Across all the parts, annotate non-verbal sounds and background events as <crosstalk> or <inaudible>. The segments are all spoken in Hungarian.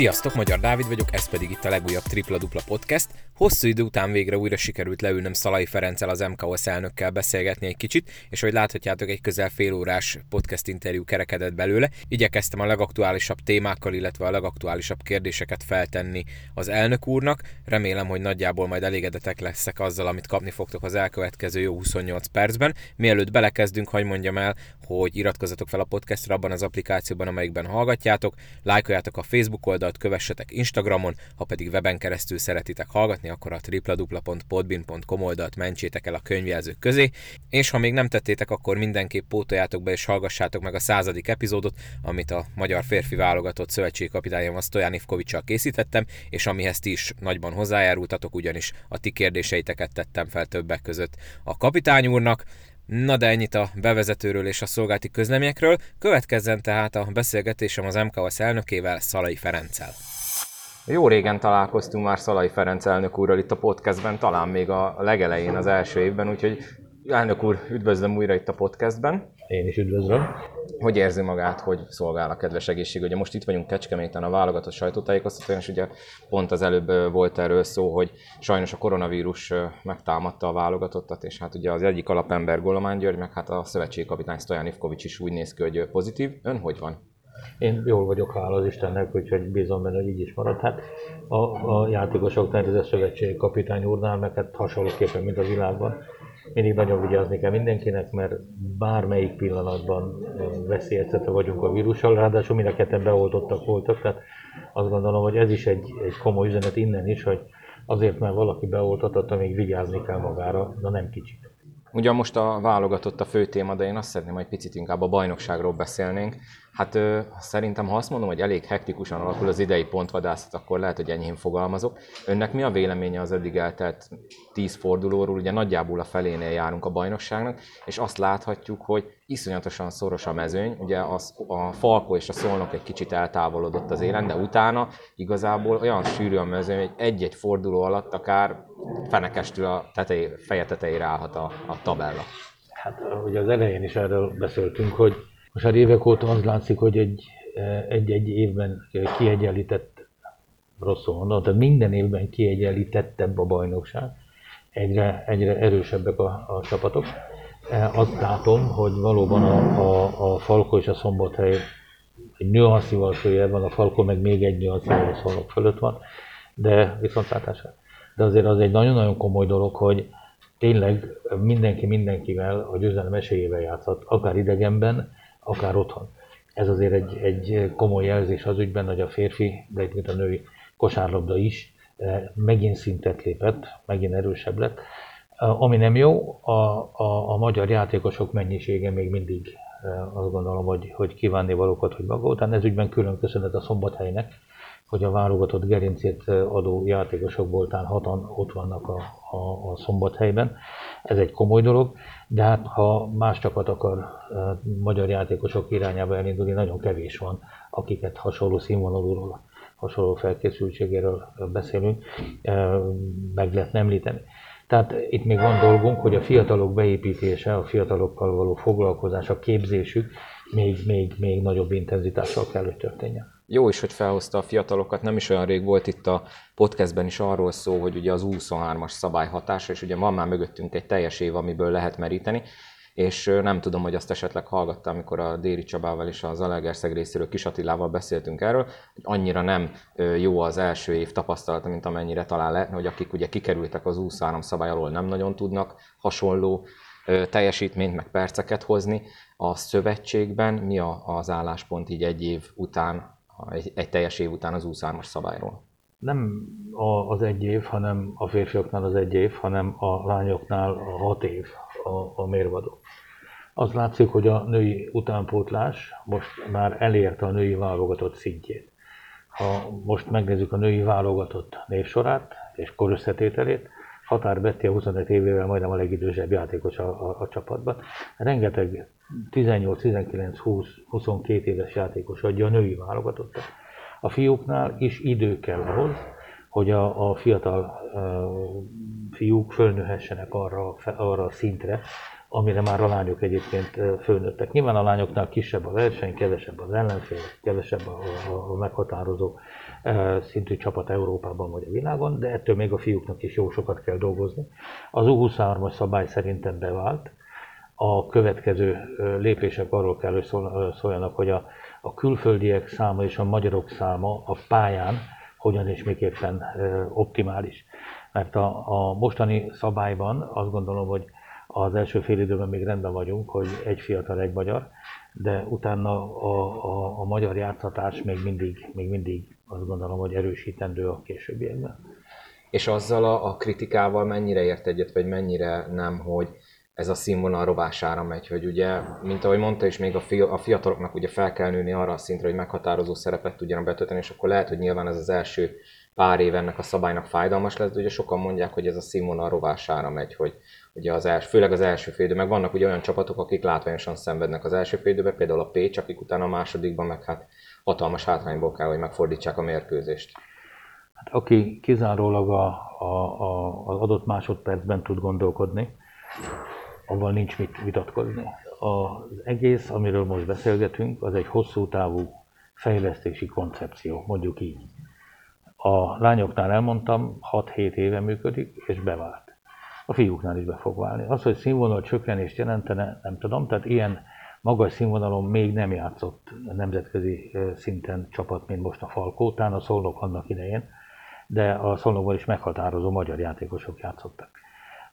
Sziasztok, Magyar Dávid vagyok, ez pedig itt a legújabb Tripla Dupla Podcast. Hosszú idő után végre újra sikerült leülnöm Szalai Ferenccel az MKOS elnökkel beszélgetni egy kicsit, és hogy láthatjátok, egy közel fél órás podcast interjú kerekedett belőle. Igyekeztem a legaktuálisabb témákkal, illetve a legaktuálisabb kérdéseket feltenni az elnök úrnak. Remélem, hogy nagyjából majd elégedetek leszek azzal, amit kapni fogtok az elkövetkező jó 28 percben. Mielőtt belekezdünk, hagy mondjam el, hogy iratkozzatok fel a podcastra abban az applikációban, amelyikben hallgatjátok, lájkoljátok a Facebook oldalt, kövessetek Instagramon, ha pedig weben keresztül szeretitek hallgatni, akkor a www.podbin.com oldalt mentsétek el a könyvjelzők közé, és ha még nem tettétek, akkor mindenképp pótoljátok be és hallgassátok meg a századik epizódot, amit a magyar férfi válogatott szövetségi kapitányom Stojan Ivkovicsal készítettem, és amihez ti is nagyban hozzájárultatok, ugyanis a ti kérdéseiteket tettem fel többek között a kapitány úrnak. Na de ennyit a bevezetőről és a szolgálti közleményekről, következzen tehát a beszélgetésem az MKS elnökével, Szalai Ferenccel. Jó régen találkoztunk már Szalai Ferenc elnök úrral itt a podcastben, talán még a legelején az első évben, úgyhogy elnök úr, üdvözlöm újra itt a podcastben. Én is üdvözlöm. Hogy érzi magát, hogy szolgál a kedves egészség? Ugye most itt vagyunk Kecskeméten a válogatott sajtótájékoztatóan, és ugye pont az előbb volt erről szó, hogy sajnos a koronavírus megtámadta a válogatottat, és hát ugye az egyik alapember Golomán György, meg hát a szövetségi kapitány Stojan Ivkovics is úgy néz ki, hogy pozitív. Ön hogy van? Én jól vagyok, hála az Istennek, úgyhogy bízom benne, hogy így is marad. Hát a, a játékosok ez a szövetségi kapitány úrnál, meg hát hasonlóképpen, mint a világban. Mindig nagyon vigyázni kell mindenkinek, mert bármelyik pillanatban veszélyeztetve vagyunk a vírussal, ráadásul mind a ketten beoltottak voltak, tehát azt gondolom, hogy ez is egy, egy komoly üzenet innen is, hogy azért, mert valaki beoltatott, még vigyázni kell magára, de nem kicsit. Ugyan most a válogatott a fő téma, de én azt szeretném, hogy picit inkább a bajnokságról beszélnénk. Hát ö, szerintem, ha azt mondom, hogy elég hektikusan alakul az idei pontvadászat, akkor lehet, hogy enyhén fogalmazok. Önnek mi a véleménye az eddig eltelt tíz fordulóról? Ugye nagyjából a felénél járunk a bajnokságnak, és azt láthatjuk, hogy iszonyatosan szoros a mezőny. Ugye az, a Falko és a Szolnok egy kicsit eltávolodott az élen, de utána igazából olyan sűrű a mezőny, hogy egy-egy forduló alatt akár fenekestül a tetej, feje tetejére állhat a, a tabella. Hát ugye az elején is erről beszéltünk, hogy most már évek óta az látszik, hogy egy, egy-egy évben kiegyenlített, rosszul mondom, tehát minden évben kiegyenlítettebb a bajnokság, egyre, egyre erősebbek a, a csapatok. Azt látom, hogy valóban a, a, a Falko és a Szombathely egy nüanszival följebb van, a Falko meg még egy nüanszival a Szolnok fölött van, de viszontlátásra. De azért az egy nagyon-nagyon komoly dolog, hogy tényleg mindenki mindenkivel a győzelem esélyével játszhat, akár idegenben, akár otthon. Ez azért egy, egy komoly jelzés az ügyben, hogy a férfi, de mint a női kosárlabda is eh, megint szintet lépett, megint erősebb lett. Ami nem jó, a, a, a magyar játékosok mennyisége még mindig eh, azt gondolom, hogy, hogy kívánni valókat, hogy maga után. Ez ügyben külön köszönet a szombathelynek, hogy a válogatott gerincét adó játékosok voltán hatan ott vannak a, a, a szombathelyben. Ez egy komoly dolog, de hát ha más csapat akar magyar játékosok irányába elindulni, nagyon kevés van, akiket hasonló színvonalúról, hasonló felkészültségéről beszélünk, meg lehet említeni. Tehát itt még van dolgunk, hogy a fiatalok beépítése, a fiatalokkal való foglalkozás, a képzésük még, még, még nagyobb intenzitással kell, hogy történjen. Jó is, hogy felhozta a fiatalokat, nem is olyan rég volt itt a podcastben is arról szó, hogy ugye az 23-as szabály hatása, és ugye van már mögöttünk egy teljes év, amiből lehet meríteni, és nem tudom, hogy azt esetleg hallgattam, amikor a Déri Csabával és az Alegerszeg részéről Kis Attilával beszéltünk erről, hogy annyira nem jó az első év tapasztalata, mint amennyire talán lehetne, hogy akik ugye kikerültek az 23 szabály alól nem nagyon tudnak hasonló teljesítményt, meg perceket hozni. A szövetségben mi az álláspont így egy év után egy, teljes év után az 23-as szabályról? Nem az egy év, hanem a férfiaknál az egy év, hanem a lányoknál a hat év a, a mérvadó. Az látszik, hogy a női utánpótlás most már elérte a női válogatott szintjét. Ha most megnézzük a női válogatott névsorát és korösszetételét, Határ Betty a 25 évével majdnem a legidősebb játékos a, a, a csapatban. Rengeteg 18, 19, 20, 22 éves játékos adja a női válogatottat. A fiúknál is idő kell ahhoz, hogy a, a fiatal uh, fiúk fölnőhessenek arra, arra a szintre, amire már a lányok egyébként fölnőttek. Nyilván a lányoknál kisebb a verseny, kevesebb az ellenfél, kevesebb a, a, a meghatározó szintű csapat Európában vagy a világon, de ettől még a fiúknak is jó sokat kell dolgozni. Az U23-as szabály szerintem bevált. A következő lépések arról kell, hogy szóljanak, hogy a, a külföldiek száma és a magyarok száma a pályán hogyan és miképpen optimális. Mert a, a mostani szabályban azt gondolom, hogy az első fél időben még rendben vagyunk, hogy egy fiatal, egy magyar, de utána a, a, a magyar játszatás még mindig, még mindig azt gondolom, hogy erősítendő a későbbiekben. És azzal a, a kritikával mennyire ért egyet, vagy mennyire nem, hogy ez a színvonal rovására megy, hogy ugye, mint ahogy mondta is, még a, fi, a fiataloknak ugye fel kell nőni arra a szintre, hogy meghatározó szerepet tudjanak betölteni, és akkor lehet, hogy nyilván ez az első pár év ennek a szabálynak fájdalmas lesz, de ugye sokan mondják, hogy ez a színvonal rovására megy, hogy ugye az els, főleg az első félidő, meg vannak ugye olyan csapatok, akik látványosan szenvednek az első félidőben, például a Pécs, akik utána a másodikban meg hát hatalmas hátrányból kell, hogy megfordítsák a mérkőzést. Hát aki kizárólag a, a, a, az adott másodpercben tud gondolkodni, avval nincs mit vitatkozni. Az egész, amiről most beszélgetünk, az egy hosszú távú fejlesztési koncepció, mondjuk így. A lányoknál elmondtam, 6-7 éve működik, és bevált. A fiúknál is be fog válni. Az, hogy színvonal csökkenést jelentene, nem tudom, tehát ilyen magas színvonalon még nem játszott nemzetközi szinten csapat, mint most a Falkótán, a Szolnok annak idején, de a Szolnokban is meghatározó magyar játékosok játszottak.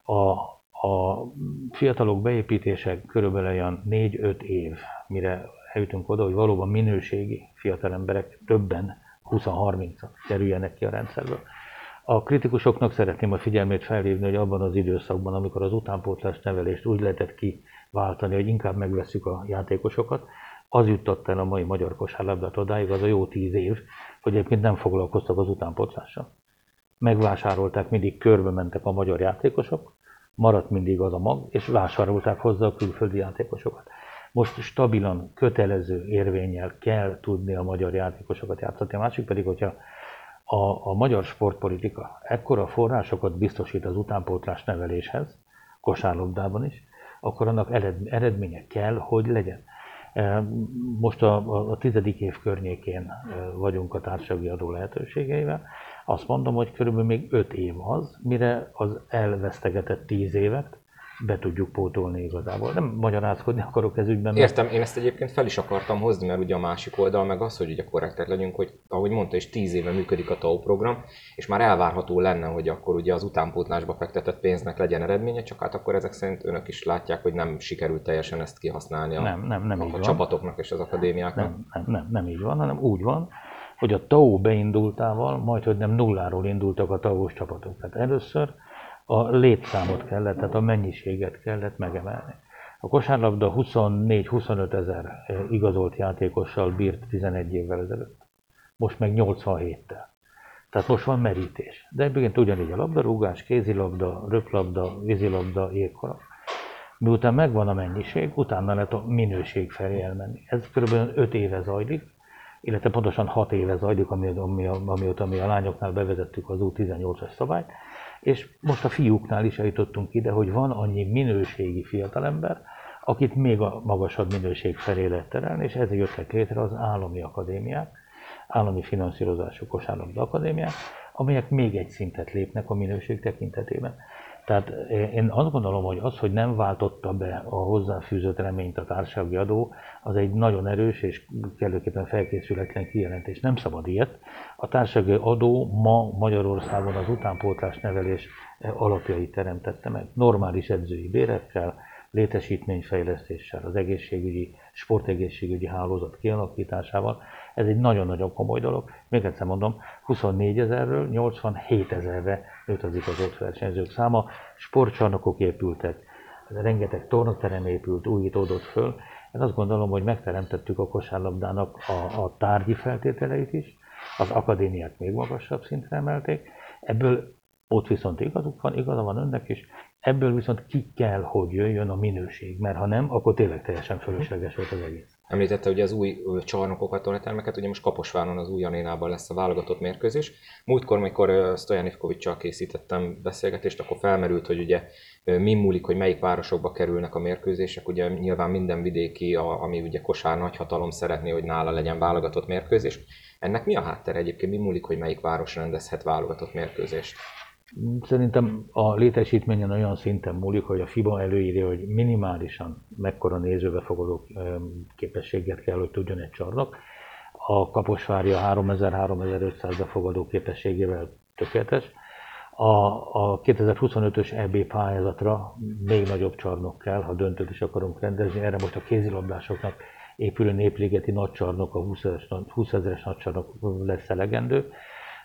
A, a fiatalok beépítése körülbelül olyan 4-5 év, mire eljutunk oda, hogy valóban minőségi fiatal emberek többen 20-30 kerüljenek ki a rendszerből. A kritikusoknak szeretném a figyelmét felhívni, hogy abban az időszakban, amikor az utánpótlás nevelést úgy lehetett kiváltani, hogy inkább megveszük a játékosokat, az jutott el a mai magyar kosárlabdát odáig, az a jó tíz év, hogy egyébként nem foglalkoztak az utánpótlással. Megvásárolták, mindig körbe mentek a magyar játékosok, maradt mindig az a mag, és vásárolták hozzá a külföldi játékosokat. Most stabilan, kötelező érvényel kell tudni a magyar játékosokat játszani. A másik pedig, hogyha a, a magyar sportpolitika ekkora forrásokat biztosít az utánpótlás neveléshez, kosárlabdában is, akkor annak eredménye kell, hogy legyen. E, most a, a, a tizedik év környékén e, vagyunk a társadalmi adó lehetőségeivel. Azt mondom, hogy körülbelül még öt év az, mire az elvesztegetett tíz évet be tudjuk pótolni igazából. Nem magyarázkodni akarok ez ügyben. Mert... Értem, én ezt egyébként fel is akartam hozni, mert ugye a másik oldal meg az, hogy ugye korrektek legyünk, hogy ahogy mondta, és tíz éve működik a TAO program, és már elvárható lenne, hogy akkor ugye az utánpótlásba fektetett pénznek legyen eredménye, csak hát akkor ezek szerint önök is látják, hogy nem sikerült teljesen ezt kihasználni a, nem, nem, nem a, a csapatoknak és az akadémiáknak. Nem, nem, nem, nem így van, hanem úgy van, hogy a TAO beindultával, majd hogy nem nulláról indultak a TAO-s csapatok. Tehát először a létszámot kellett, tehát a mennyiséget kellett megemelni. A kosárlabda 24-25 ezer eh, igazolt játékossal bírt 11 évvel ezelőtt. Most meg 87-tel. Tehát most van merítés. De egyébként ugyanígy a labdarúgás, kézilabda, röplabda, vízilabda, jégkorong. Miután megvan a mennyiség, utána lehet a minőség felé elmenni. Ez kb. 5 éve zajlik, illetve pontosan 6 éve zajlik, amióta mi a lányoknál bevezettük az U18-as szabályt, és most a fiúknál is eljutottunk ide, hogy van annyi minőségi fiatalember, akit még a magasabb minőség felé lehet terelni, és ezért jöttek létre az állami akadémiák, állami finanszírozású kosárlabda akadémiák, amelyek még egy szintet lépnek a minőség tekintetében. Tehát én azt gondolom, hogy az, hogy nem váltotta be a hozzáfűzött reményt a társasági adó, az egy nagyon erős és kellőképpen felkészületlen kijelentés. Nem szabad ilyet. A társasági adó ma Magyarországon az utánpótlás nevelés alapjait teremtette meg. Normális edzői bérekkel, létesítményfejlesztéssel, az egészségügyi, sportegészségügyi hálózat kialakításával. Ez egy nagyon-nagyon komoly dolog. Még egyszer mondom, 24 ezerről 87 ezerre nőttezik az ott versenyzők száma. Sportcsarnokok épültek, rengeteg tornaterem épült, újítódott föl. Én azt gondolom, hogy megteremtettük a kosárlabdának a, a tárgyi feltételeit is, az akadémiát még magasabb szintre emelték. Ebből ott viszont igazuk van, igaza van önnek is, ebből viszont ki kell, hogy jöjjön a minőség, mert ha nem, akkor tényleg teljesen fölösleges volt az egész. Említette ugye az új csarnokokat, tornatermeket, ugye most Kaposváron az új arénában lesz a válogatott mérkőzés. Múltkor, amikor Stojan Ivkovicsal készítettem beszélgetést, akkor felmerült, hogy ugye mi múlik, hogy melyik városokba kerülnek a mérkőzések. Ugye nyilván minden vidéki, ami ugye kosár nagyhatalom szeretné, hogy nála legyen válogatott mérkőzés. Ennek mi a háttere egyébként? Mi múlik, hogy melyik város rendezhet válogatott mérkőzést? Szerintem a létesítményen olyan szinten múlik, hogy a FIBA előírja, hogy minimálisan mekkora nézőbefogadó képességet kell, hogy tudjon egy csarnok. A Kaposvárja 3000-3500 befogadó képességével tökéletes. A, a 2025-ös EB pályázatra még nagyobb csarnok kell, ha döntőt is akarunk rendezni. Erre most a kézilabdásoknak épülő népligeti nagycsarnok, a 20 ezeres nagycsarnok lesz elegendő.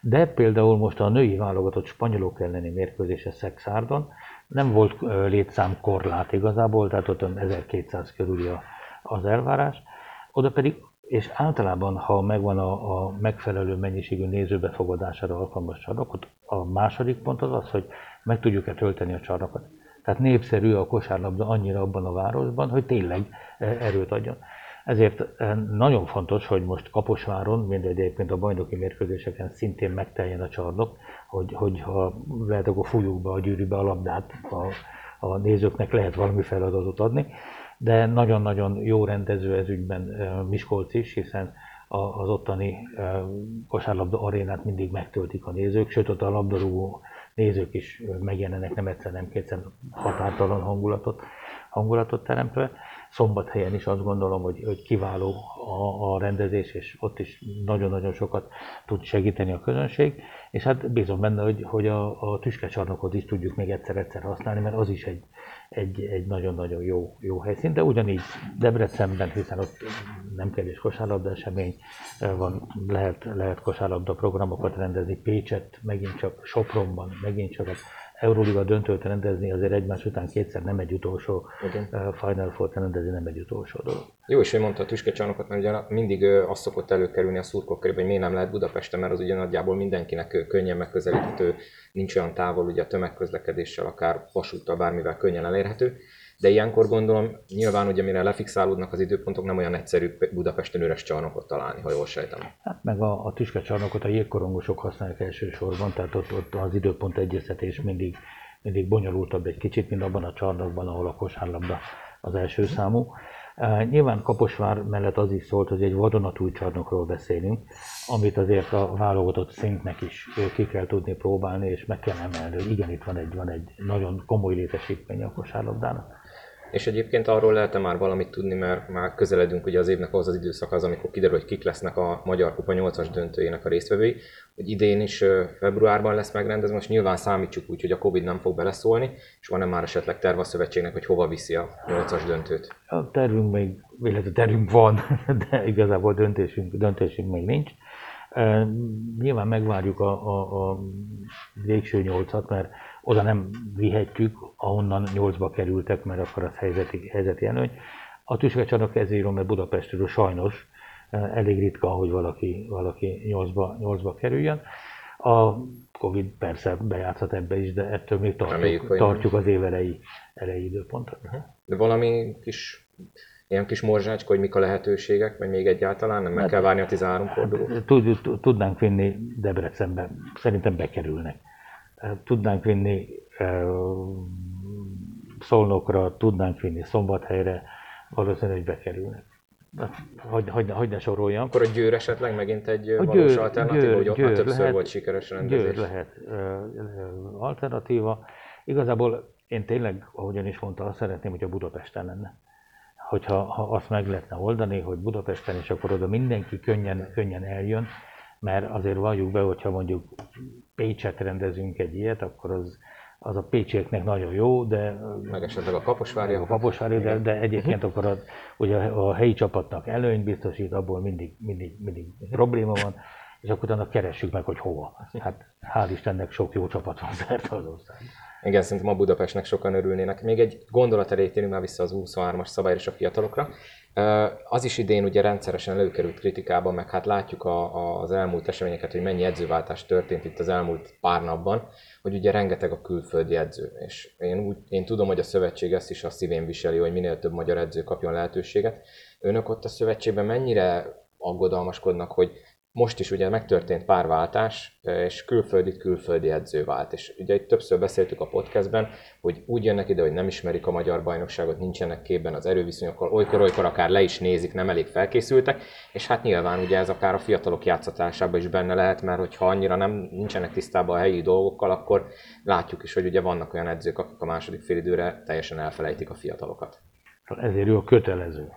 De például most a női válogatott spanyolok elleni mérkőzése Szexárdon nem volt létszám korlát igazából, tehát ott 1200 körüli az elvárás. Oda pedig, és általában, ha megvan a, a megfelelő mennyiségű nézőbefogadására alkalmas csarnok, ott a második pont az az, hogy meg tudjuk-e tölteni a csarnokot. Tehát népszerű a kosárlabda annyira abban a városban, hogy tényleg erőt adjon. Ezért eh, nagyon fontos, hogy most Kaposváron, mint egyébként a bajnoki mérkőzéseken szintén megteljen a csarnok, hogy, hogy ha lehet, akkor fújjuk be a gyűrűbe a labdát, a, a nézőknek lehet valami feladatot adni. De nagyon-nagyon jó rendező ez ügyben eh, Miskolc is, hiszen az ottani eh, kosárlabda arénát mindig megtöltik a nézők, sőt ott a labdarúgó nézők is megjelennek nem egyszer, nem kétszer határtalan hangulatot, hangulatot teremtve. Szombathelyen is azt gondolom, hogy, hogy kiváló a, a rendezés, és ott is nagyon-nagyon sokat tud segíteni a közönség, és hát bízom benne, hogy, hogy a, a tüskecsarnokot is tudjuk még egyszer-egyszer használni, mert az is egy, egy, egy nagyon-nagyon jó, jó helyszín, de ugyanígy Debrecenben, hiszen ott nem kérdés kosárlabda esemény van, lehet, lehet kosárlabda programokat rendezni, Pécset megint csak Sopronban, megint csak Euróliga döntőt rendezni azért egymás után kétszer nem egy utolsó Igen. Final Four rendezni nem egy utolsó dolog. Jó, és hogy mondta a tüskecsarnokot, mert ugye mindig azt szokott előkerülni a szurkok körében, hogy miért nem lehet Budapesten, mert az ugye nagyjából mindenkinek könnyen megközelíthető, nincs olyan távol ugye a tömegközlekedéssel, akár vasúttal, bármivel könnyen elérhető de ilyenkor gondolom, nyilván ugye mire lefixálódnak az időpontok, nem olyan egyszerű Budapesten üres csarnokot találni, ha jól sejtem. Hát meg a, a tüske csarnokot a jégkorongosok használják elsősorban, tehát ott, ott az időpont egyeztetés mindig, mindig bonyolultabb egy kicsit, mint abban a csarnokban, ahol a kosárlabda az első számú. Nyilván Kaposvár mellett az is szólt, hogy egy vadonatúj csarnokról beszélünk, amit azért a válogatott szintnek is ki kell tudni próbálni, és meg kell emelni, hogy igen, itt van egy, van egy nagyon komoly létesítmény a kosárlabdának. És egyébként arról lehet már valamit tudni, mert már közeledünk ugye az évnek az az időszakhoz, amikor kiderül, hogy kik lesznek a Magyar Kupa 8-as döntőjének a résztvevői, hogy idén is februárban lesz megrendezve, most nyilván számítsuk úgy, hogy a Covid nem fog beleszólni, és van-e már esetleg terv a szövetségnek, hogy hova viszi a 8-as döntőt? A tervünk még, illetve tervünk van, <laughs> de igazából döntésünk, döntésünk még nincs. Nyilván megvárjuk a, a, a végső nyolcat, mert oda nem vihetjük, ahonnan nyolcba kerültek, mert akkor az helyzeti, helyzeti előny. A tüskecsarnok ezért mert Budapestről sajnos elég ritka, hogy valaki, valaki nyolcba, nyolcba kerüljön. A Covid persze bejátszhat ebbe is, de ettől még tartjuk, tartjuk az év elejé, elejé időpontot. De valami kis ilyen kis morzsácska, hogy mik a lehetőségek, vagy még egyáltalán nem meg hát, kell várni a 13 fordulót? Tudnánk vinni Debrecenbe, szerintem bekerülnek. Tudnánk vinni Szolnokra, tudnánk vinni Szombathelyre, valószínűleg, hogy bekerülnek. Hogy, hogy, hogy ne soroljam. Akkor a Győr esetleg megint egy a valós győr, alternatíva, győr, hogy ott győr már többször lehet, volt sikeres rendezés. Győr lehet alternatíva. Igazából én tényleg, ahogyan is mondta, azt szeretném, hogy a Budapesten lenne hogyha ha azt meg lehetne oldani, hogy Budapesten és akkor oda mindenki könnyen, könnyen eljön, mert azért valljuk be, hogyha mondjuk Pécset rendezünk egy ilyet, akkor az, az a pécsieknek nagyon jó, de... Meg esetleg a Kaposvári. A Kaposvári, de, de egyébként akkor a, ugye a helyi csapatnak előnyt biztosít, abból mindig, mindig, mindig probléma van, és akkor utána keressük meg, hogy hova. Hát hál' Istennek sok jó csapat van <laughs> szerte az országban. Igen, szerintem a Budapestnek sokan örülnének. Még egy gondolat elég térünk már vissza az 23-as szabályra és a fiatalokra. Az is idén ugye rendszeresen előkerült kritikában, meg hát látjuk a, a, az elmúlt eseményeket, hogy mennyi edzőváltás történt itt az elmúlt pár napban, hogy ugye rengeteg a külföldi edző. És én, úgy, én tudom, hogy a szövetség ezt is a szívén viseli, hogy minél több magyar edző kapjon lehetőséget. Önök ott a szövetségben mennyire aggodalmaskodnak, hogy most is ugye megtörtént pár váltás, és külföldi külföldi edző vált. És ugye itt többször beszéltük a podcastben, hogy úgy jönnek ide, hogy nem ismerik a magyar bajnokságot, nincsenek képben az erőviszonyokkal, olykor-olykor akár le is nézik, nem elég felkészültek, és hát nyilván ugye ez akár a fiatalok játszatásában is benne lehet, mert hogyha annyira nem nincsenek tisztában a helyi dolgokkal, akkor látjuk is, hogy ugye vannak olyan edzők, akik a második félidőre teljesen elfelejtik a fiatalokat. Ezért jó kötelező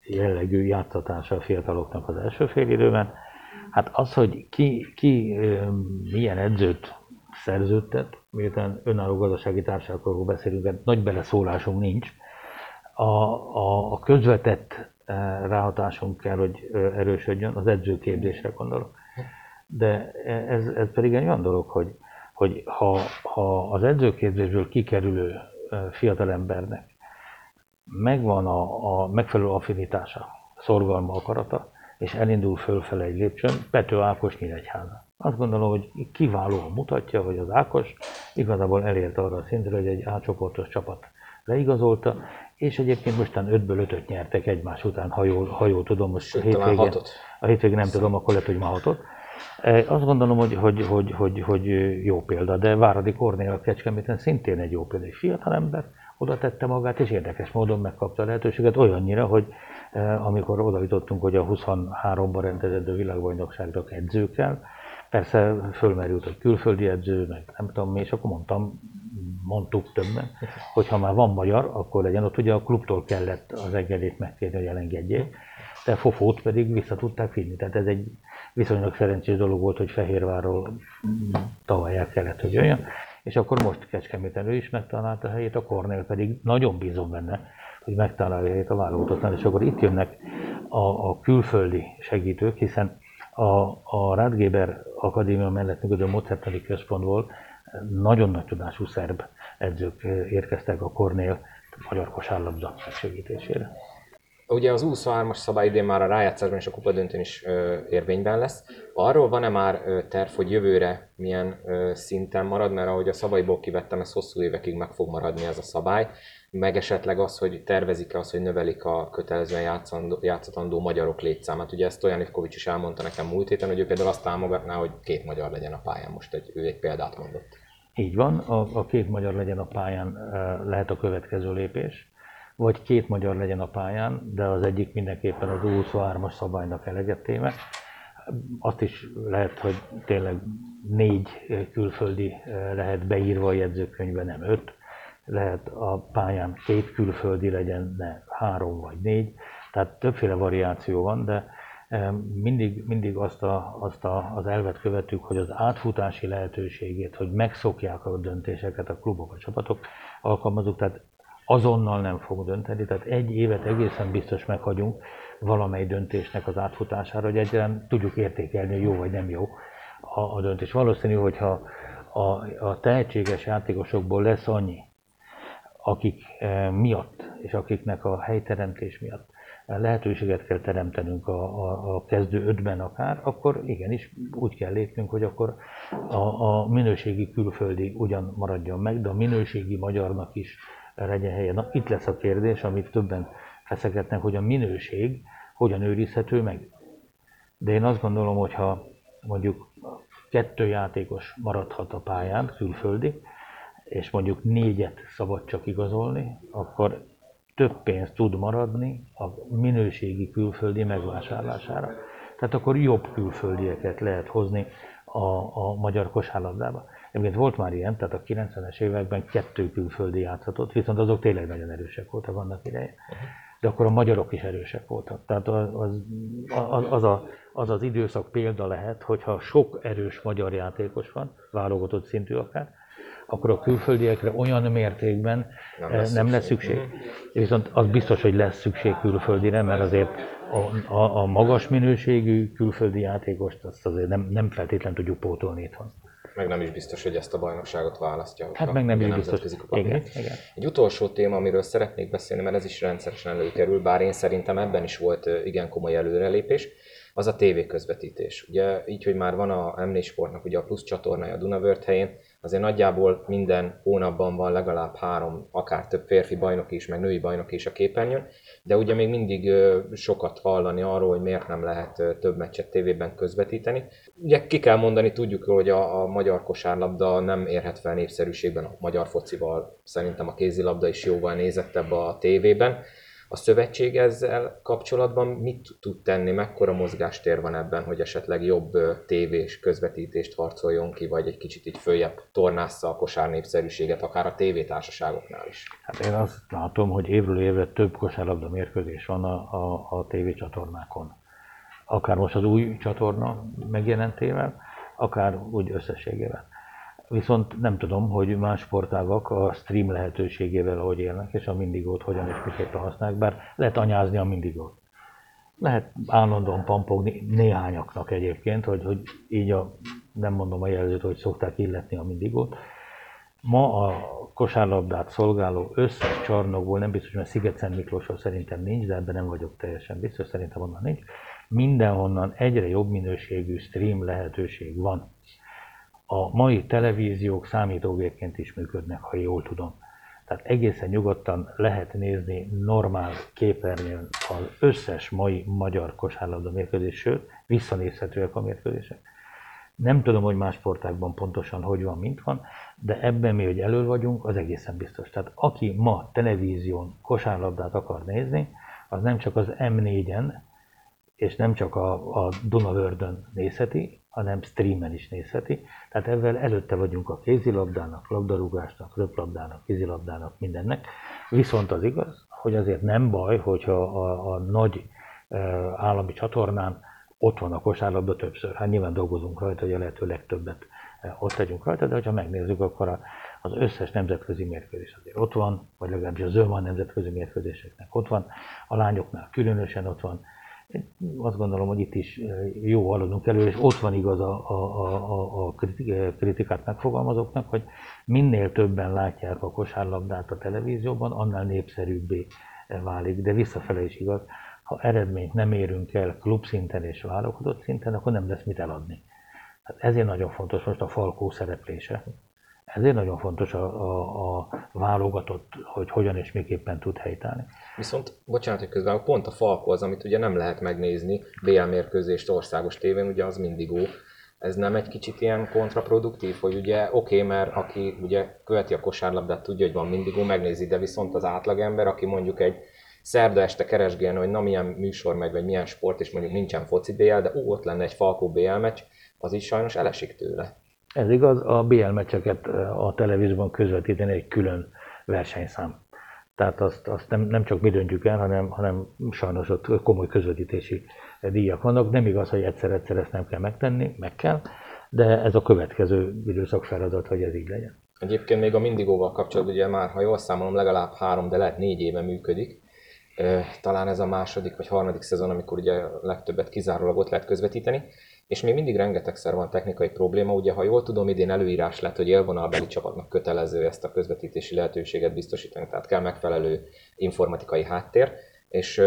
jellegű játszatása a fiataloknak az első félidőben, Hát az, hogy ki, ki milyen edzőt szerződtet, miután önálló gazdasági társaságokról beszélünk, hát nagy beleszólásunk nincs. A, a, a közvetett ráhatásunk kell, hogy erősödjön, az edzőképzésre gondolok. De ez, ez pedig egy olyan dolog, hogy, hogy ha, ha az edzőképzésből kikerülő fiatalembernek megvan a, a megfelelő affinitása, szorgalma, akarata, és elindul fölfele egy lépcsőn, Pető Ákos Nyíregyháza. Azt gondolom, hogy kiválóan mutatja, hogy az Ákos igazából elért arra a szintre, hogy egy átcsoportos csapat leigazolta, és egyébként mostan 5-ből 5 nyertek egymás után, ha jól, ha jól tudom, most Sőt, hétvégén, a hétvégén nem tudom, akkor lehet, hogy már hatot. E, azt gondolom, hogy, hogy, hogy, hogy, hogy jó példa, de Váradi Kornél a Kecskeméten szintén egy jó példa, egy fiatal ember, oda tette magát, és érdekes módon megkapta a lehetőséget olyannyira, hogy amikor oda jutottunk, hogy a 23-ban rendezett világbajnokságra edzőkkel, persze fölmerült, hogy külföldi edző, meg nem tudom és akkor mondtam, mondtuk többen, hogy ha már van magyar, akkor legyen ott, ugye a klubtól kellett az engedélyt megkérni, hogy elengedjék, de Fofót pedig vissza tudták vinni. Tehát ez egy viszonylag szerencsés dolog volt, hogy Fehérvárról tavaly el kellett, hogy jöjjön, és akkor most Kecskeméten ő is megtalálta a helyét, a Kornél pedig nagyon bízom benne, hogy megtalálják a válogatottan, és akkor itt jönnek a, a külföldi segítők, hiszen a, a Radgeber Akadémia mellett működő Mozertani központból nagyon nagy tudású szerb edzők érkeztek a Kornél magyar kosárlabda segítésére. Ugye az 23-as szabály idén már a rájátszásban és a kupadöntőn is ö, érvényben lesz. Arról van-e már ö, terv, hogy jövőre milyen ö, szinten marad, mert ahogy a szabályból kivettem, ez hosszú évekig meg fog maradni ez a szabály meg esetleg az, hogy tervezik-e az, hogy növelik a kötelezően játszatandó magyarok létszámát. Ugye ezt olyan Ivkovics is elmondta nekem múlt héten, hogy ő például azt támogatná, hogy két magyar legyen a pályán. Most egy, ő egy példát mondott. Így van, a, a két magyar legyen a pályán lehet a következő lépés, vagy két magyar legyen a pályán, de az egyik mindenképpen az 23-as szabálynak eleget téve. Azt is lehet, hogy tényleg négy külföldi lehet beírva a jegyzőkönyvbe, nem öt. Lehet a pályán két külföldi legyen, ne három vagy négy, tehát többféle variáció van, de eh, mindig, mindig azt, a, azt a, az elvet követük, hogy az átfutási lehetőségét, hogy megszokják a döntéseket a klubok, a csapatok alkalmazunk, tehát azonnal nem fog dönteni, tehát egy évet egészen biztos meghagyunk valamely döntésnek az átfutására, hogy egyáltalán tudjuk értékelni, hogy jó vagy nem jó a, a döntés. Valószínű, hogyha a, a tehetséges játékosokból lesz annyi, akik eh, miatt, és akiknek a helyteremtés miatt lehetőséget kell teremtenünk a, a, a kezdő ötben akár, akkor igenis úgy kell lépnünk, hogy akkor a, a minőségi külföldi ugyan maradjon meg, de a minőségi magyarnak is legyen helye. Na, itt lesz a kérdés, amit többen feszegetnek, hogy a minőség hogyan őrizhető meg. De én azt gondolom, hogy ha mondjuk kettő játékos maradhat a pályán, külföldi, és mondjuk négyet szabad csak igazolni, akkor több pénz tud maradni a minőségi külföldi megvásárlására. Tehát akkor jobb külföldieket lehet hozni a, a magyar kosárlabdába. Egyébként volt már ilyen, tehát a 90-es években kettő külföldi játszhatott, viszont azok tényleg nagyon erősek voltak annak ideje. De akkor a magyarok is erősek voltak. Tehát az az, az, a, az az időszak példa lehet, hogyha sok erős magyar játékos van, válogatott szintű akár, akkor a külföldiekre olyan mértékben nem lesz nem lesz szükség. szükség. Viszont az biztos, hogy lesz szükség külföldire, mert azért a, a, a magas minőségű külföldi játékost azt azért nem, nem feltétlenül tudjuk pótolni itthon. Meg nem is biztos, hogy ezt a bajnokságot választja. Hát meg nem is biztos. Igen, igen. Egy utolsó téma, amiről szeretnék beszélni, mert ez is rendszeresen előkerül, bár én szerintem ebben is volt igen komoly előrelépés. az a tévéközvetítés. Ugye így, hogy már van a m Sportnak ugye a plusz csatornája a Dunavört helyén, azért nagyjából minden hónapban van legalább három, akár több férfi bajnok is, meg női bajnok is a képernyőn, de ugye még mindig sokat hallani arról, hogy miért nem lehet több meccset tévében közvetíteni. Ugye ki kell mondani, tudjuk, hogy a, a magyar kosárlabda nem érhet fel népszerűségben a magyar focival, szerintem a kézilabda is jóval nézettebb a tévében, a szövetség ezzel kapcsolatban mit tud tenni, mekkora mozgástér van ebben, hogy esetleg jobb tévés közvetítést harcoljon ki, vagy egy kicsit így följebb tornásza a kosár népszerűséget, akár a tévétársaságoknál is? Hát én azt látom, hogy évről évre több kosárlabda mérkőzés van a, a, a tévécsatornákon. Akár most az új csatorna megjelentével, akár úgy összességével. Viszont nem tudom, hogy más sportágak a stream lehetőségével hogy élnek, és a mindigót hogyan és miképpen használják, bár lehet anyázni a mindigót. Lehet állandóan pampogni néhányaknak egyébként, hogy, hogy így a, nem mondom a jelzőt, hogy szokták illetni a mindigót. Ma a kosárlabdát szolgáló összes csarnokból, nem biztos, mert Sziget-Szent Miklósról szerintem nincs, de ebben nem vagyok teljesen biztos, szerintem onnan nincs. Mindenhonnan egyre jobb minőségű stream lehetőség van a mai televíziók számítógépként is működnek, ha jól tudom. Tehát egészen nyugodtan lehet nézni normál képernyőn az összes mai magyar kosárlabda mérkőzés, sőt, visszanézhetőek a mérkőzések. Nem tudom, hogy más sportákban pontosan hogy van, mint van, de ebben mi, hogy elől vagyunk, az egészen biztos. Tehát aki ma televízión kosárlabdát akar nézni, az nem csak az M4-en, és nem csak a, a Dunavördön nézheti, hanem streamen is nézheti. Tehát ezzel előtte vagyunk a kézilabdának, labdarúgásnak, röplabdának, kézilabdának, mindennek. Viszont az igaz, hogy azért nem baj, hogyha a, a nagy állami csatornán ott van a kosárlabda többször. Hát nyilván dolgozunk rajta, hogy a lehető legtöbbet ott legyünk rajta, de ha megnézzük, akkor az összes nemzetközi mérkőzés azért ott van, vagy legalábbis az önvan nemzetközi mérkőzéseknek ott van, a lányoknál különösen ott van, azt gondolom, hogy itt is jó haladunk elő, és ott van igaz a, a, a, a kritikát megfogalmazóknak, hogy minél többen látják a kosárlabdát a televízióban, annál népszerűbbé válik, de visszafele is igaz, ha eredményt nem érünk el klubszinten és válogatott szinten, akkor nem lesz mit eladni. Hát ezért nagyon fontos most a Falkó szereplése. Ezért nagyon fontos a, a, a válogatott, hogy hogyan és miképpen tud helytállni. Viszont, bocsánat, hogy közben pont a Falko az, amit ugye nem lehet megnézni, BL mérkőzést országos tévén, ugye az mindigó. Ez nem egy kicsit ilyen kontraproduktív, hogy ugye oké, okay, mert aki ugye követi a kosárlabdát, tudja, hogy van mindigó, megnézi, de viszont az átlagember, aki mondjuk egy szerda este keresgélne, hogy na milyen műsor megy, vagy milyen sport, és mondjuk nincsen foci BL, de ó, ott lenne egy Falkó BL meccs, az is sajnos elesik tőle. Ez igaz, a BL meccseket a televízióban közvetíteni egy külön versenyszám. Tehát azt, azt nem, nem csak mi döntjük el, hanem, hanem sajnos ott komoly közvetítési díjak vannak. Nem igaz, hogy egyszer-egyszer ezt nem kell megtenni, meg kell, de ez a következő időszak feladat, hogy ez így legyen. Egyébként még a Mindigóval kapcsolatban, ugye már, ha jól számolom, legalább három, de lehet négy éve működik. Talán ez a második vagy harmadik szezon, amikor ugye legtöbbet kizárólag ott lehet közvetíteni és még mindig rengetegszer van technikai probléma. Ugye, ha jól tudom, idén előírás lett, hogy élvonalbeli csapatnak kötelező ezt a közvetítési lehetőséget biztosítani, tehát kell megfelelő informatikai háttér. És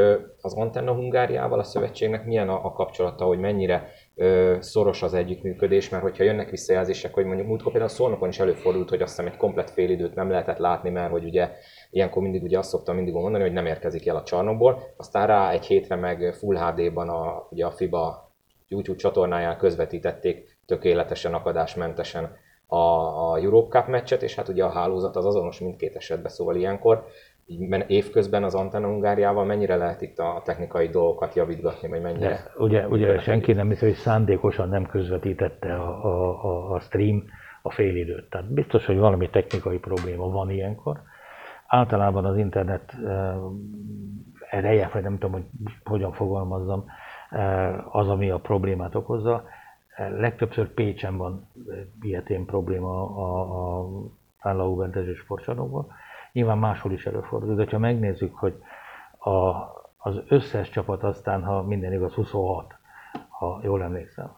az Antenna Hungáriával a szövetségnek milyen a, a kapcsolata, hogy mennyire ö, szoros az együttműködés, mert hogyha jönnek visszajelzések, hogy mondjuk múltkor például a Szolnokon is előfordult, hogy azt hiszem egy komplet félidőt nem lehetett látni, mert hogy ugye ilyenkor mindig ugye azt szoktam mindig mondani, hogy nem érkezik el a csarnokból, aztán rá egy hétre meg Full HD-ban a, ugye a FIBA YouTube csatornáján közvetítették tökéletesen, akadásmentesen a, a Europe Cup meccset, és hát ugye a hálózat az azonos mindkét esetben, szóval ilyenkor évközben az Antenna Hungáriával mennyire lehet itt a technikai dolgokat javítgatni, vagy mennyire? De, ugye, ugye senki nem hiszi, hogy szándékosan nem közvetítette a, a, a, stream a félidőt. Tehát biztos, hogy valami technikai probléma van ilyenkor. Általában az internet uh, ereje, vagy nem tudom, hogy hogyan fogalmazzam, Eh, az, ami a problémát okozza. Eh, legtöbbször Pécsen van eh, ilyetén probléma a, a Állau-Bentező sportcsarnokban. Nyilván máshol is előfordul, de ha megnézzük, hogy a, az összes csapat aztán, ha minden igaz, 26, ha jól emlékszem,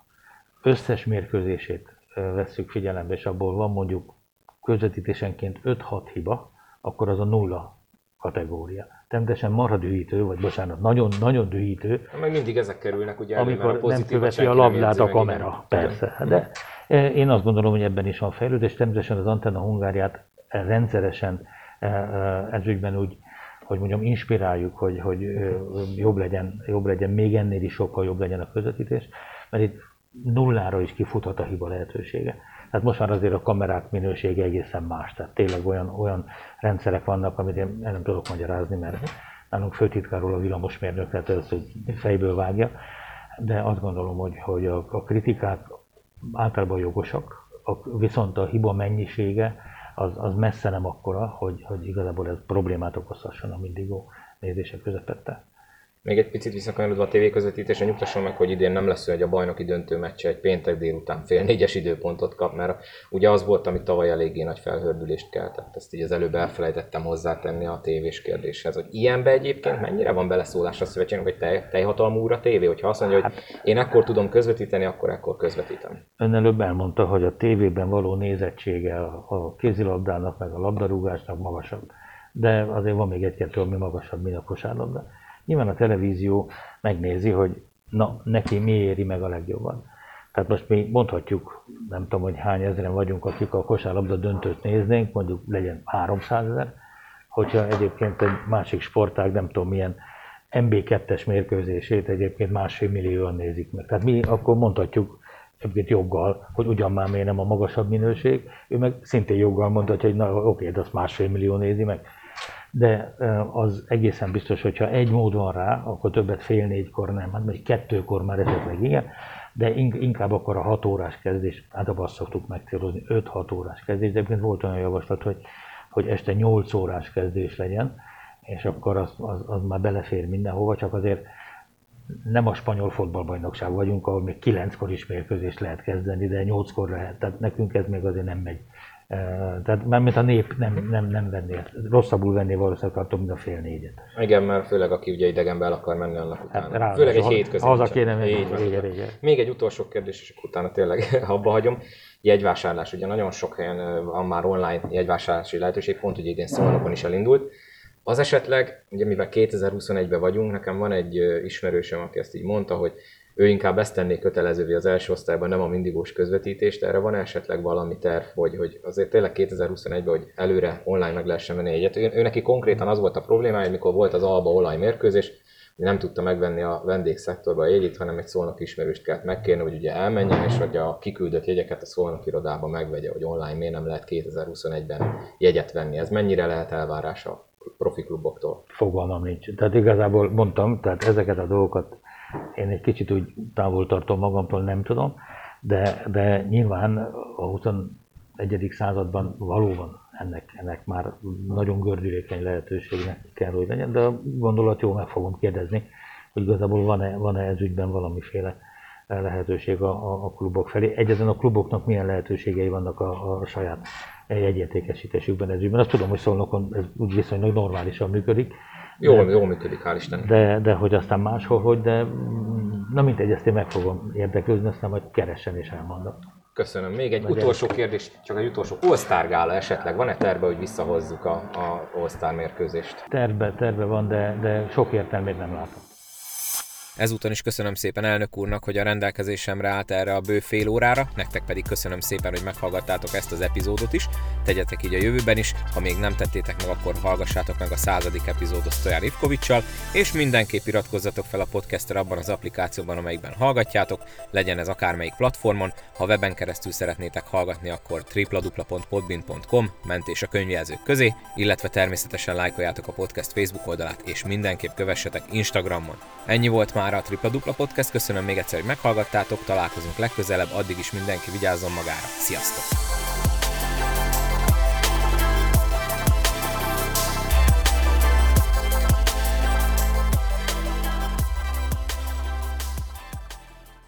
összes mérkőzését vesszük figyelembe, és abból van mondjuk közvetítésenként 5-6 hiba, akkor az a nulla kategória. Természetesen marha dühítő, vagy bocsánat, nagyon-nagyon dühítő. Meg mindig ezek kerülnek, ugye Amikor a nem követi a labdát a kamera, igen. persze. De e, én azt gondolom, hogy ebben is van fejlődés. Természetesen az Antenna Hungáriát rendszeresen e, e, ezügyben úgy, hogy mondjam, inspiráljuk, hogy, hogy jobb, legyen, jobb legyen, még ennél is sokkal jobb legyen a közvetítés, mert itt nullára is kifuthat a hiba lehetősége. Tehát most már azért a kamerák minősége egészen más. Tehát tényleg olyan, olyan rendszerek vannak, amit én nem tudok magyarázni, mert nálunk főtitkáról a villamosmérnök, tehát ez hogy fejből vágja. De azt gondolom, hogy, hogy a, a kritikák általában jogosak, a, viszont a hiba mennyisége az, az messze nem akkora, hogy, hogy igazából ez problémát okozhasson a mindigó nézések közepette. Még egy picit visszakanyarodva a tévéközvetítésre nyugtasson meg, hogy idén nem lesz hogy a bajnoki döntő meccse egy péntek délután fél négyes időpontot kap, mert ugye az volt, ami tavaly eléggé nagy felhördülést keltett. Ezt így az előbb elfelejtettem hozzátenni a tévés kérdéshez, hogy ilyenbe egyébként mennyire van beleszólás a szövetségnek, hogy tej, teljhatalmú úr a tévé, hogyha azt mondja, hogy hát, én ekkor tudom közvetíteni, akkor ekkor közvetítem. Ön előbb elmondta, hogy a tévében való nézettsége a kézilabdának, meg a labdarúgásnak magasabb. De azért van még egy-kettő, ami magasabb, mint a kosárlabda Nyilván a televízió megnézi, hogy na, neki mi éri meg a legjobban. Tehát most mi mondhatjuk, nem tudom, hogy hány ezeren vagyunk, akik a kosárlabda döntőt néznénk, mondjuk legyen 300 ezer, hogyha egyébként egy másik sportág, nem tudom milyen MB2-es mérkőzését egyébként másfél millióan nézik meg. Tehát mi akkor mondhatjuk egyébként joggal, hogy ugyan már miért nem a magasabb minőség, ő meg szintén joggal mondhatja, hogy na oké, de azt másfél millió nézi meg de az egészen biztos, hogyha egy mód van rá, akkor többet fél négykor nem, hát vagy kettőkor már esetleg igen, de inkább akkor a hat órás kezdés, általában azt szoktuk megcélozni, 5-6 órás kezdés, de egyébként volt olyan javaslat, hogy, hogy este 8 órás kezdés legyen, és akkor az, az, az már belefér mindenhova, csak azért nem a spanyol fotballbajnokság vagyunk, ahol még kilenckor is mérkőzést lehet kezdeni, de nyolckor lehet. Tehát nekünk ez még azért nem megy. Tehát mint a nép nem, nem, nem venné, rosszabbul venné valószínűleg attól, mint a fél négyet. Igen, mert főleg aki ugye idegenbe el akar menni annak hát utána. Hát, főleg egy hétközi. Az, aki nem Még egy utolsó kérdés, és utána tényleg <laughs> abba hagyom. Jegyvásárlás, ugye nagyon sok helyen van már online jegyvásárlási lehetőség, pont ugye idén Szolnokon is elindult. Az esetleg, ugye mivel 2021-ben vagyunk, nekem van egy ismerősöm, aki ezt így mondta, hogy ő inkább ezt tenné kötelezővé az első osztályban, nem a mindigós közvetítést. Erre van esetleg valami terv, hogy, hogy azért tényleg 2021-ben, hogy előre online meg lehessen venni egyet. Ő, ő neki konkrétan az volt a problémája, hogy mikor volt az Alba olaj mérkőzés, nem tudta megvenni a vendégszektorba a jegyét, hanem egy szolnok ismerőst kellett megkérni, hogy ugye elmenjen, és hogy a kiküldött jegyeket a szolnok irodába megvegye, hogy online miért nem lehet 2021-ben jegyet venni. Ez mennyire lehet elvárás a profi kluboktól? Fogalmam nincs. Tehát igazából mondtam, tehát ezeket a dolgokat én egy kicsit úgy távol tartom magamtól, nem tudom, de, de nyilván a 21. században valóban ennek, ennek már nagyon gördülékeny lehetőségnek kell, hogy legyen, de a gondolat jó, meg fogom kérdezni, hogy igazából van-e, van-e ez ügyben valamiféle lehetőség a, a, a klubok felé. Egyetlen a kluboknak milyen lehetőségei vannak a, a saját jegyértékesítésükben ez ügyben. Azt tudom, hogy Szolnokon ez úgy viszonylag normálisan működik, Jól, jól működik, hál' Istennek. De, de hogy aztán máshol, hogy, de na mindegy, ezt én meg fogom érdeklődni, aztán majd keressen és elmondom. Köszönöm. Még egy Vagy utolsó kérdés, csak egy utolsó. All-Star gála esetleg van-e terve, hogy visszahozzuk a, a All-Star mérkőzést? Terve, terve van, de, de sok értelmét nem látom. Ezúton is köszönöm szépen elnök úrnak, hogy a rendelkezésemre állt erre a bő fél órára, nektek pedig köszönöm szépen, hogy meghallgattátok ezt az epizódot is. Tegyetek így a jövőben is, ha még nem tettétek meg, akkor hallgassátok meg a századik epizódot Stojan Ivkovicsal, és mindenképp iratkozzatok fel a podcastra abban az applikációban, amelyikben hallgatjátok, legyen ez akármelyik platformon. Ha weben keresztül szeretnétek hallgatni, akkor www.podbin.com mentés a könyvjelzők közé, illetve természetesen lájkoljátok a podcast Facebook oldalát, és mindenképp kövessetek Instagramon. Ennyi volt már a Tripla Dupla Podcast, köszönöm még egyszer, hogy meghallgattátok, találkozunk legközelebb, addig is mindenki vigyázzon magára. Sziasztok!